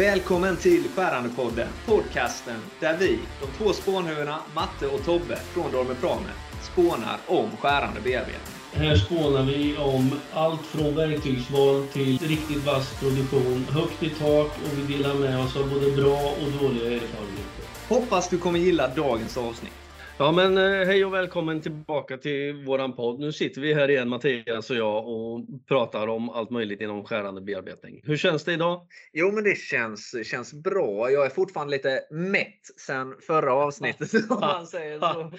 Välkommen till Skärandepodden, podcasten där vi, de två spånhuvudena Matte och Tobbe från Dormer Prame, spånar om skärande bearbetning. Här spånar vi om allt från verktygsval till riktigt vass produktion, högt i tak och vi delar med oss av både bra och dåliga erfarenheter. Hoppas du kommer gilla dagens avsnitt. Ja men eh, hej och välkommen tillbaka till våran podd. Nu sitter vi här igen Mattias och jag och pratar om allt möjligt inom skärande bearbetning. Hur känns det idag? Jo men det känns, känns bra. Jag är fortfarande lite mätt sen förra avsnittet om man säger så.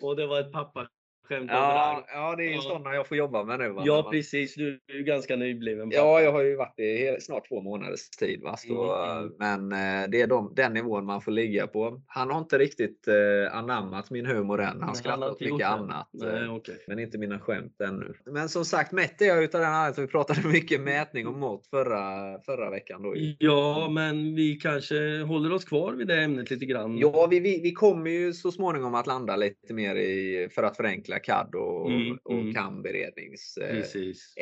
och det var ett pappa skämt Ja, ja, det är ju Ja. sådana jag får jobba med nu. va? Ja precis, du är ju ganska nybliven. Ja, jag har ju varit i snart två månaders tid. Va? Så, Mm. Men eh, det är de, den nivån man får ligga på. Han har inte riktigt eh, anammat min humor än. Han Nej, skrattar åt mycket annat. Nej, eh, okej. Men inte mina skämt ännu. Men som sagt, mätt är jag utav den anledningen att vi pratade mycket mätning och mått förra, förra veckan. Då. Ja, men vi kanske håller oss kvar vid det ämnet lite grann. Ja, vi, vi, vi kommer ju så småningom att landa lite mer i, för att förenkla CAD och, Mm, och mm. CAM-beredningsämnet Precis.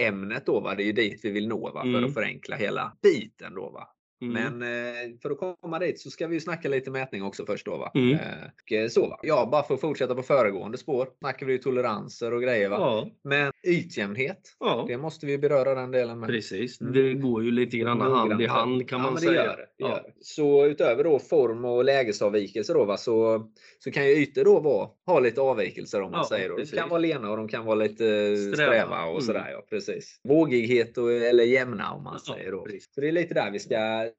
då. Va? Det är ju dit vi vill nå va? för Mm. att förenkla hela biten. Då, va? Mm. Men eh, för att komma dit så ska vi ju snacka lite mätning också först då va. Mm. Eh, så va. Ja, bara för att fortsätta på föregående spår. Snackar vi ju toleranser och grejer va. Ja, Men ytjämnhet, ja. det måste vi beröra den delen med. Precis, Mm. det går ju lite grann hand i hand kan Ja, man det säga. Gör det, det gör ja. Så utöver då form och lägesavvikelser då, va, så, så kan ju ytor då vara, ha lite avvikelser om man säger. Då. De kan vara lena och de kan vara lite Sträva. sträva, och Mm. sådär. Ja, precis. Vågighet och, eller jämna om man säger då. precis. Så det är lite där vi ska,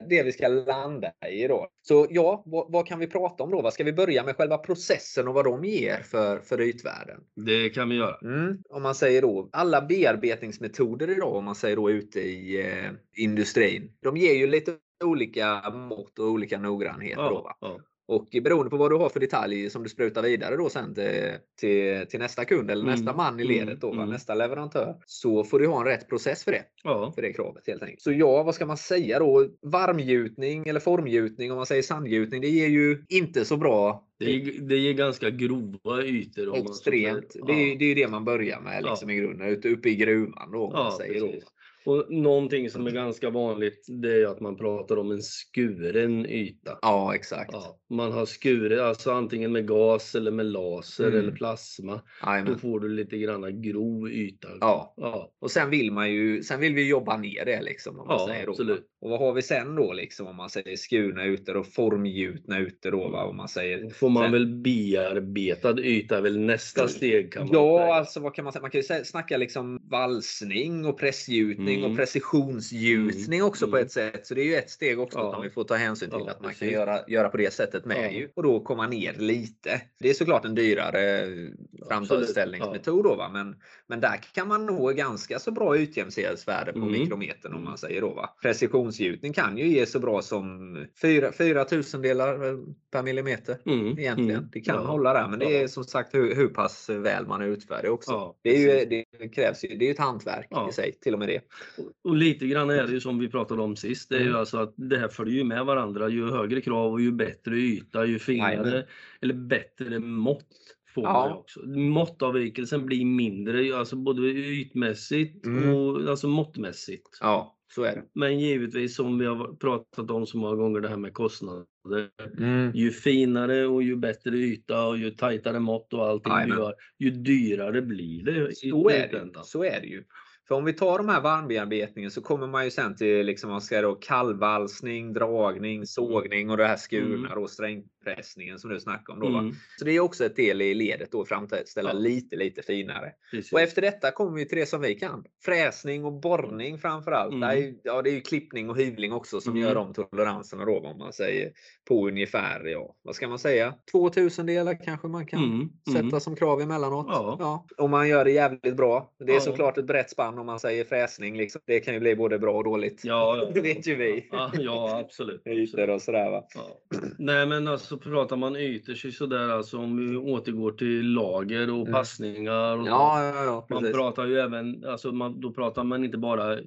det vi ska landa i då. Så ja, vad, vad kan vi prata om då? Vad ska vi börja med själva processen och vad de ger för, för ytvärden? Det kan vi göra. Mm. Om man säger då alla bearbetningsmetoder idag, om man säger då ute i eh, industrin, de ger ju lite olika mått och olika noggrannheter. Då, va? Ja, ja. Och beroende på vad du har för detalj som du sprutar vidare då sen till, till, till nästa kund eller Mm, nästa man i mm, ledet, då, mm. nästa leverantör, så får du ha en rätt process för det. ja. För det kravet helt enkelt. Så ja, vad ska man säga då? Varmgjutning eller formgjutning om man säger sandgjutning, det ger ju inte så bra Det, ger, det ger ganska grova ytor. Extremt. säger. Det, är, Ja. det är ju det man börjar med liksom, i grunden. Ute, uppe i gruvan då, om man Ja, säger då. Och någonting som är ganska vanligt det är att man pratar om en skuren yta. Ja, exakt. Ja, man har skurit, alltså antingen med gas eller med laser Mm. eller plasma. Då Jajamän. får du lite grann grov yta. Ja. ja. Och sen vill man ju sen vill vi jobba ner det liksom. Om man Ja, säger då, absolut. Och vad har vi sen då liksom om man säger skurna ute och formgjutna ute då va? Om man säger. Då får man Sen- väl bearbetad yta väl nästa steg kan man Ja, säga. alltså vad kan man säga? Man kan ju snacka liksom valsning och pressgjutning Mm. Och precisionsgjutning också på Mm. ett sätt. Så det är ju ett steg också Ja. som vi får ta hänsyn till Ja, att man kan precis. göra, göra på det sättet med ju. Och då komma ner lite. Det är såklart en dyrare framställningsmetod då va. Men, men där kan man nå ganska så bra utjämningsvärde på Mm. mikrometern om Mm. man säger då va. Precisionsgjutning kan ju ge så bra som 4, 4 tusendelar per millimeter Mm, egentligen. mm. Det kan hålla där, men det är som sagt hur, hur pass väl man är utfärdig också. Det, är ju, det krävs ju, det är ett hantverk i sig, till och med det. Och lite grann är det ju som vi pratade om sist. Det är ju Mm. alltså att det här följer ju med varandra. Ju högre krav och ju bättre yta, ju finare eller bättre mått får Ja. man ju också. Måttavvikelsen blir mindre, alltså både ytmässigt Mm. och alltså måttmässigt. Ja, så är det. Men givetvis som vi har pratat om så många gånger det här med kostnader. Mm. Ju finare och ju bättre yta och ju tajtare mått och allting du Jajamän. gör, ju dyrare blir det. i Så är det, så är det ju. För om vi tar de här varmbearbetningen så kommer man ju sen till liksom, man ska då kallvalsning, dragning, sågning och det här skurna Mm. och strängpressningen som du snackar om. Då? Mm, Så det är också ett del i ledet då framställa Ja. lite, lite finare. precis. Och efter detta kommer vi till det som vi kan. Fräsning och borrning framförallt. Mm. Det, är, ja, det är ju klippning och hyvling också som Mm. gör de toleranserna då om man säger på ungefär, ja, vad ska man säga? 2000 delar kanske man kan Mm, sätta mm. som krav emellanåt. Ja. Om man gör det jävligt bra. Det är Ja. såklart ett brett spann om man säger fräsning. Liksom. Det kan ju bli både bra och dåligt. Ja, ja. Det vet ju vi. Ja, ja absolut. Ytor och sådär va. Ja. Nej men alltså pratar man ytor så sådär alltså om vi återgår till lager och Mm. passningar. Och Ja, ja, ja. man Precis. pratar ju även, alltså man, då pratar man inte bara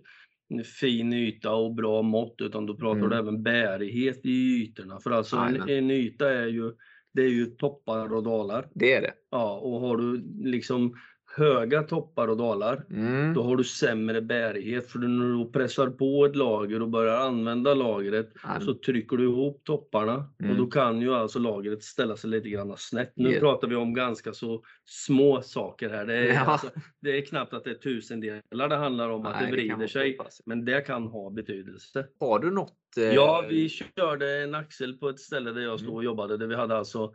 fin yta och bra mått utan då pratar Mm. du även bärighet i ytorna. För alltså en, en yta är ju, det är ju toppar och dalar. Det är det. Ja, och har du liksom höga toppar och dalar. Mm. Då har du sämre bärighet för när du pressar på ett lager och börjar använda lagret Ja. så trycker du ihop topparna Mm. och då kan ju alltså lagret ställa sig lite grann snett. Nu Ja. pratar vi om ganska så små saker här. Det är, Ja. alltså, det är knappt att det är tusendelar det handlar om att Nej, det det vrider vara sig. Men det kan ha betydelse. Har du något? eh, Ja, vi körde en axel på ett ställe där jag stod Mm. och jobbade där vi hade alltså eh,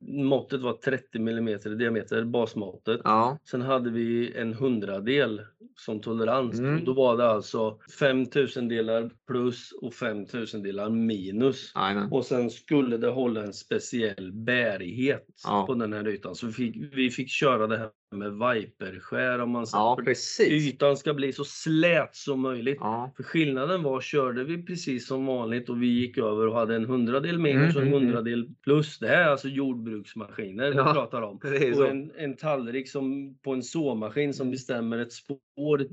måttet var 30 mm i diameter, basmåttet. Ja. Sen hade vi en hundradel som tolerans. Mm. Då var det alltså 5000 delar plus och 5000 delar minus. Jajamän. Och sen skulle det hålla en speciell bärighet Ja. på den här ytan. Så vi fick, vi fick köra det här med viperskär om man säger. Ja, precis. Ytan ska bli så slät som möjligt. Ja. För skillnaden var, körde vi precis som vanligt och vi gick över och hade en hundradel minus och en Mm, mm, mm. hundradel plus. Det här är alltså jordbruksmaskiner vi Ja, pratar om. Och en, en tallrik som, på en såmaskin som bestämmer ett spår,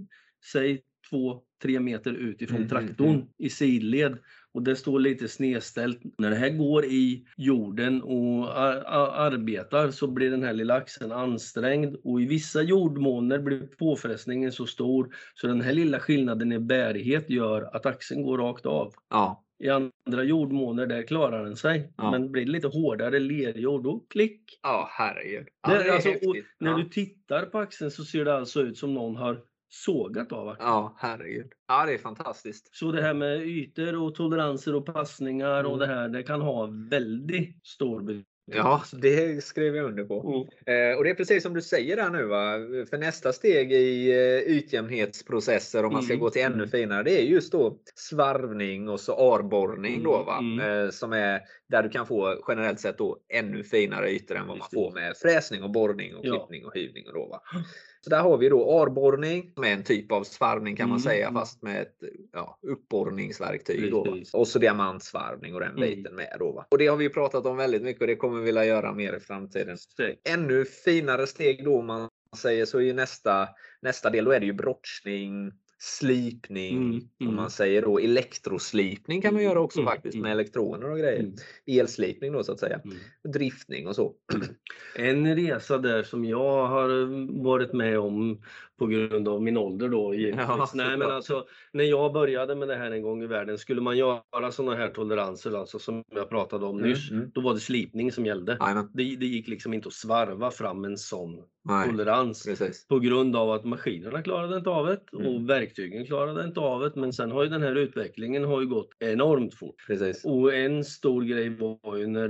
säg två, tre meter utifrån Mm, mm, traktorn mm. i sidled. Och det står lite snedställt. När det här går i jorden och ar ar arbetar så blir den här lilla axeln ansträngd och i vissa jordmåner blir påfrestningen så stor så den här lilla skillnaden i bärighet gör att axeln går rakt av. Ja. I andra jordmåner där klarar den sig. Ja. Men blir det lite hårdare lerjord då klick Ja, herregud. Ja, det, är alltså, och häftigt. när Ja. du tittar på axeln så ser det alltså ut som någon har sågat av. Ja, herregud. Ja, det är fantastiskt. Så det här med ytor och toleranser och passningar och Mm. det här, det kan ha väldigt stor betydelse. Ja, det skrev jag under på. Mm. Eh, och det är precis som du säger där nu. Va? För nästa steg i eh, ytjämnhetsprocesser, om man ska Mm, gå till ännu mm. finare, det är just då svarvning och så arborrning. Då, va? Mm, Eh, som är där du kan få generellt sett då ännu finare ytor än vad man får med fräsning och borrning och klippning och hyvning. Och då, va? Så där har vi då arborrning är en typ av svarvning kan man Mm, säga mm. fast med ett ja, uppborrningsverktyg. Då, och så diamantsvarvning och den Mm. biten med. Då, va? Och det har vi pratat om väldigt mycket och det kommer vi vilja göra mer i framtiden ännu finare steg då man säger så är ju nästa, nästa del, då är det ju brottsning, slipning, Mm, om mm. man säger då elektroslipning kan man göra också Mm, faktiskt mm. med elektroner och grejer. Mm. Elslipning då så att säga. Mm. Driftning och så. En resa där som jag har varit med om på grund av min ålder då givetvis. Nej, men alltså, när jag började med det här en gång i världen, skulle man göra sådana här toleranser alltså, som jag pratade om nyss, Mm, mm. då var det slipning som gällde. Det, det gick liksom inte att svarva fram en sån Nej, tolerans. precis. På grund av att maskinerna klarade inte av det Mm. och verktygen klarade inte av det. Men sen har ju den här utvecklingen har ju gått enormt fort. precis. Och en stor grej var ju när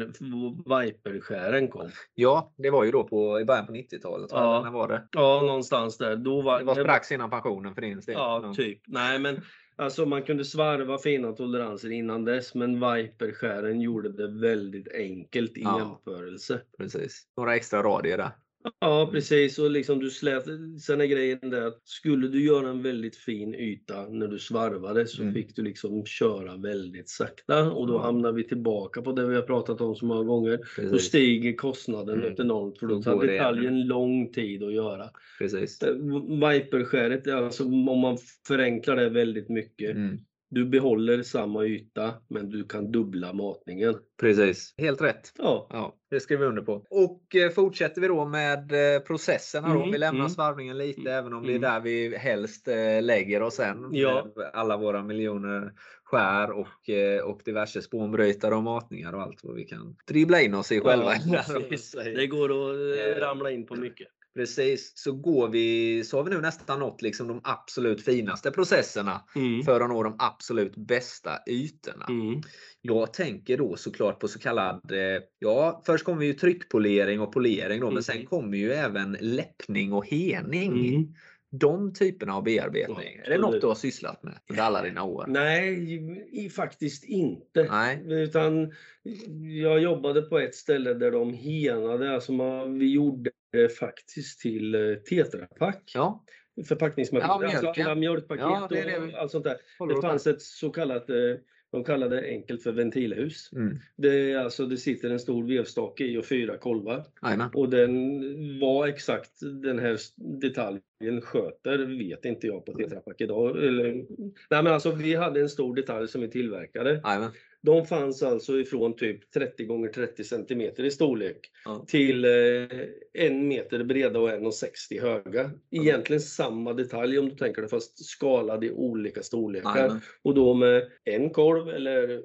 Viperskären kom. Ja, det var ju då på, i början på 90-talet. va? Ja. När var det? Ja, någonstans där. Då var, Det var strax innan pensionen för din del. Ja, typ. Nej, men alltså man kunde svarva fina toleranser innan dess, men Viperskären gjorde det väldigt enkelt i Ja. jämförelse. precis. Några extra radier där. Ja, precis. Och liksom du slät... Sen är grejen det att skulle du göra en väldigt fin yta när du svarvade så Mm. fick du liksom köra väldigt sakta och då hamnar vi tillbaka på det vi har pratat om så många gånger. Då Precis. stiger kostnaden Mm. något enormt för Då då tar detaljen lång tid att göra. precis. Eh, Viperskäret, alltså om man förenklar det väldigt mycket. Mm. Du behåller samma yta men du kan dubbla matningen. Precis. Helt rätt. Ja, Ja, det skriver vi under på. Och eh, fortsätter vi då med eh, processerna då. Mm, Vi lämnar mm. svarvningen lite Mm, även om det är mm. där vi helst eh, lägger oss sen. Ja. Alla våra miljoner skär och, eh, och diverse spånbrytare och matningar och allt vad vi kan dribbla in oss i själva. precis. Det går att ramla in på mycket. Precis, så går vi, så har vi nu nästan nått liksom de absolut finaste processerna Mm. för att nå de absolut bästa ytorna. Mm. Jag tänker då såklart på så kallad, eh, ja först kommer ju tryckpolering och polering då, men Mm. sen kommer ju även läppning och hening. De typerna av bearbetning. Ja, är det något du har sysslat med under alla dina år? Nej, faktiskt inte. Nej. Utan jag jobbade på ett ställe där de henade, alltså man, vi gjorde det faktiskt till eh, Tetra Pak. Ja, Förpackningsmaskiner, Ja, mjölken. alltså alla mjölkpaket Ja, det och allt sånt där. håller Det fanns ett så kallat, eh, de kallade det enkelt för ventilhus. Mm. Det, är alltså, det sitter en stor vevstake i och fyra kolvar. Jajamän. Och den var exakt den här detaljen sköter vet inte jag på Tetra Pak idag. Eller, nej men alltså vi hade en stor detalj som vi tillverkade. Jajamän. De fanns alltså ifrån typ 30 gånger 30 cm i storlek Ja. till eh, en meter breda och 1,60 höga. Egentligen samma detalj om du tänker det fast skalad i olika storlekar. Jajamän. Och då med en kolv eller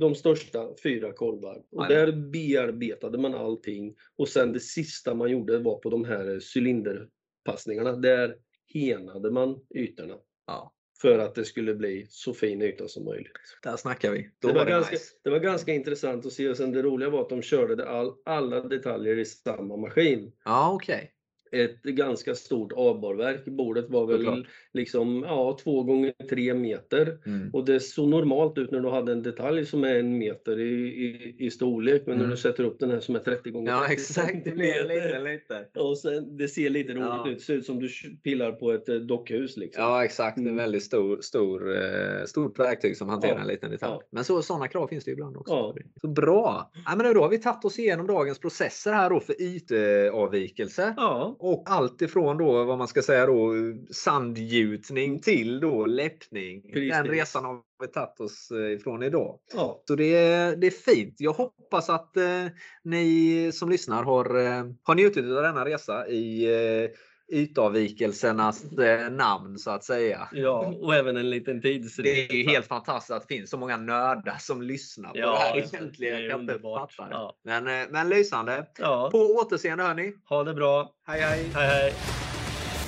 de största fyra kolvar. Och Jajamän. där bearbetade man allting. Och sen det sista man gjorde var på de här cylinderpassningarna. Där henade man ytorna. Ja. För att det skulle bli så fin yta som möjligt. Där snackar vi. Det var var, det ganska, nice. det var ganska intressant att se. Och sen det roliga var att de körde all, alla detaljer i samma maskin. Ja, okej. Ett ganska stort avborrverk. Bordet var väl Såklart. liksom ja, två gånger tre meter. Mm. Och det såg normalt ut när du hade en detalj som är en meter i, i, i storlek. Men Mm. när du sätter upp den här som är 30 gånger Ja, 30 exakt. Det blir lite, lite. Och sen, det ser lite roligt Ja. ut. Det ser ut som du pillar på ett eh, dockhus. Liksom. Ja, exakt. Mm. En väldigt stor, stor, eh, stort verktyg som hanterar Ja. en liten detalj. Ja. Men så, sådana krav finns det ibland också. Ja. Så bra! Ja, men då har vi tagit oss igenom dagens processer här då för ytavvikelse. Ja, Och allt ifrån då vad man ska säga då sandgjutning till då läppning. Precis. Den resan har vi tagit oss eh, ifrån idag. ja. Så det är, det är fint. Jag hoppas att eh, ni som lyssnar har, eh, har njutit av denna resa i eh, ytavvikelsernas eh, namn så att säga. ja. Och även en liten tidsresa. Det är helt fantastiskt att det finns så många nördar som lyssnar på Ja, det här det egentligen. är Jag kan inte underbart. det. Ja. Men, eh, men lysande. Ja, På återseende hörni. ha det bra. Hej hej! Hej hej!